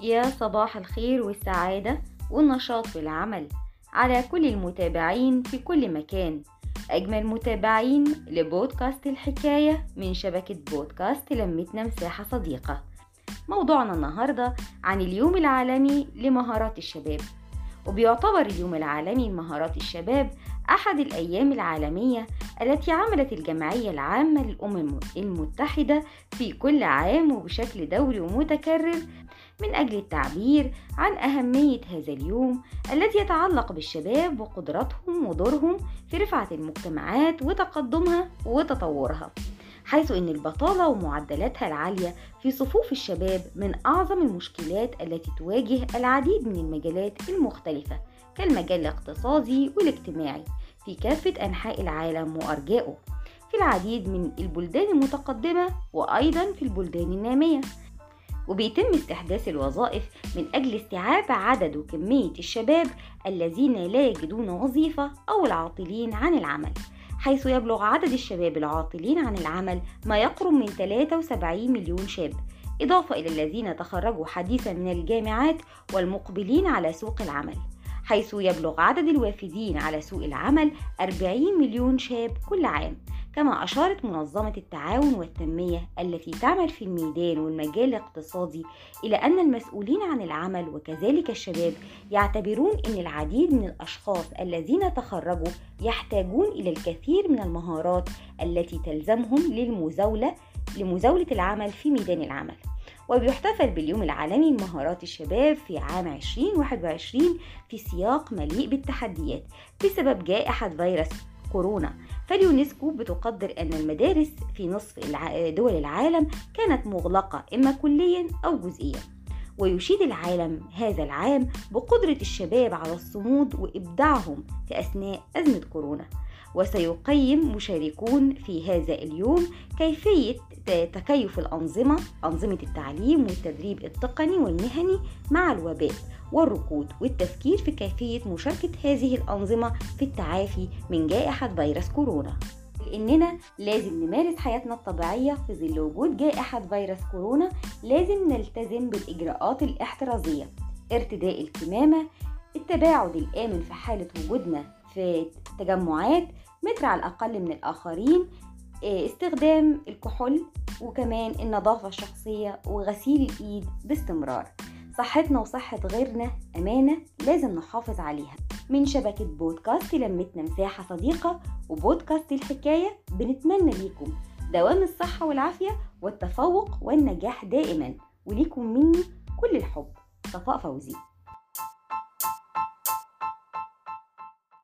يا صباح الخير والسعادة والنشاط في العمل على كل المتابعين في كل مكان. أجمل متابعين لبودكاست الحكاية من شبكة بودكاست لمتنا مساحة صديقة. موضوعنا النهاردة عن اليوم العالمي لمهارات الشباب. وبيعتبر اليوم العالمي لمهارات الشباب أحد الأيام العالمية التي عملت الجمعية العامة للأمم المتحدة في كل عام وبشكل دوري ومتكرر من أجل التعبير عن أهمية هذا اليوم الذي يتعلق بالشباب وقدراتهم ودورهم في رفعة المجتمعات وتقدمها وتطورها حيث أن البطالة ومعدلاتها العالية في صفوف الشباب من أعظم المشكلات التي تواجه العديد من المجالات المختلفة كالمجال الاقتصادي والاجتماعي في كافة أنحاء العالم وأرجائه في العديد من البلدان المتقدمة وأيضا في البلدان النامية. وبيتم استحداث الوظائف من أجل استيعاب عدد وكمية الشباب الذين لا يجدون وظيفة أو العاطلين عن العمل حيث يبلغ عدد الشباب العاطلين عن العمل ما يقرب من 73 مليون شاب إضافة إلى الذين تخرجوا حديثا من الجامعات والمقبلين على سوق العمل حيث يبلغ عدد الوافدين على سوق العمل 40 مليون شاب كل عام. كما أشارت منظمة التعاون والتنمية التي تعمل في الميدان والمجال الاقتصادي إلى أن المسؤولين عن العمل وكذلك الشباب يعتبرون أن العديد من الأشخاص الذين تخرجوا يحتاجون إلى الكثير من المهارات التي تلزمهم للمزاولة لمزاولة العمل في ميدان العمل. وبيحتفل باليوم العالمي لمهارات الشباب في عام 2021 في سياق مليء بالتحديات بسبب جائحة فيروس كورونا. فاليونسكو بتقدر أن المدارس في نصف دول العالم كانت مغلقة إما كليا أو جزئيا. ويشيد العالم هذا العام بقدرة الشباب على الصمود وإبداعهم في أثناء أزمة كورونا. وسيقيم مشاركون في هذا اليوم كيفية تكيف الأنظمة أنظمة التعليم والتدريب التقني والمهني مع الوباء والركود والتفكير في كيفية مشاركة هذه الأنظمة في التعافي من جائحة فيروس كورونا. لأننا لازم نمارس حياتنا الطبيعية في ظل وجود جائحة فيروس كورونا لازم نلتزم بالإجراءات الاحترازية ارتداء الكمامة التباعد الآمن في حالة وجودنا في تجمعات متر على الأقل من الآخرين استخدام الكحول وكمان النظافة الشخصية وغسيل الإيد باستمرار. صحتنا وصحة غيرنا أمانة لازم نحافظ عليها. من شبكة بودكاست لمتنا مساحة صديقة وبودكاست الحكاية بنتمنى ليكم دوام الصحة والعافية والتفوق والنجاح دائما وليكم مني كل الحب. صفاء فوزي.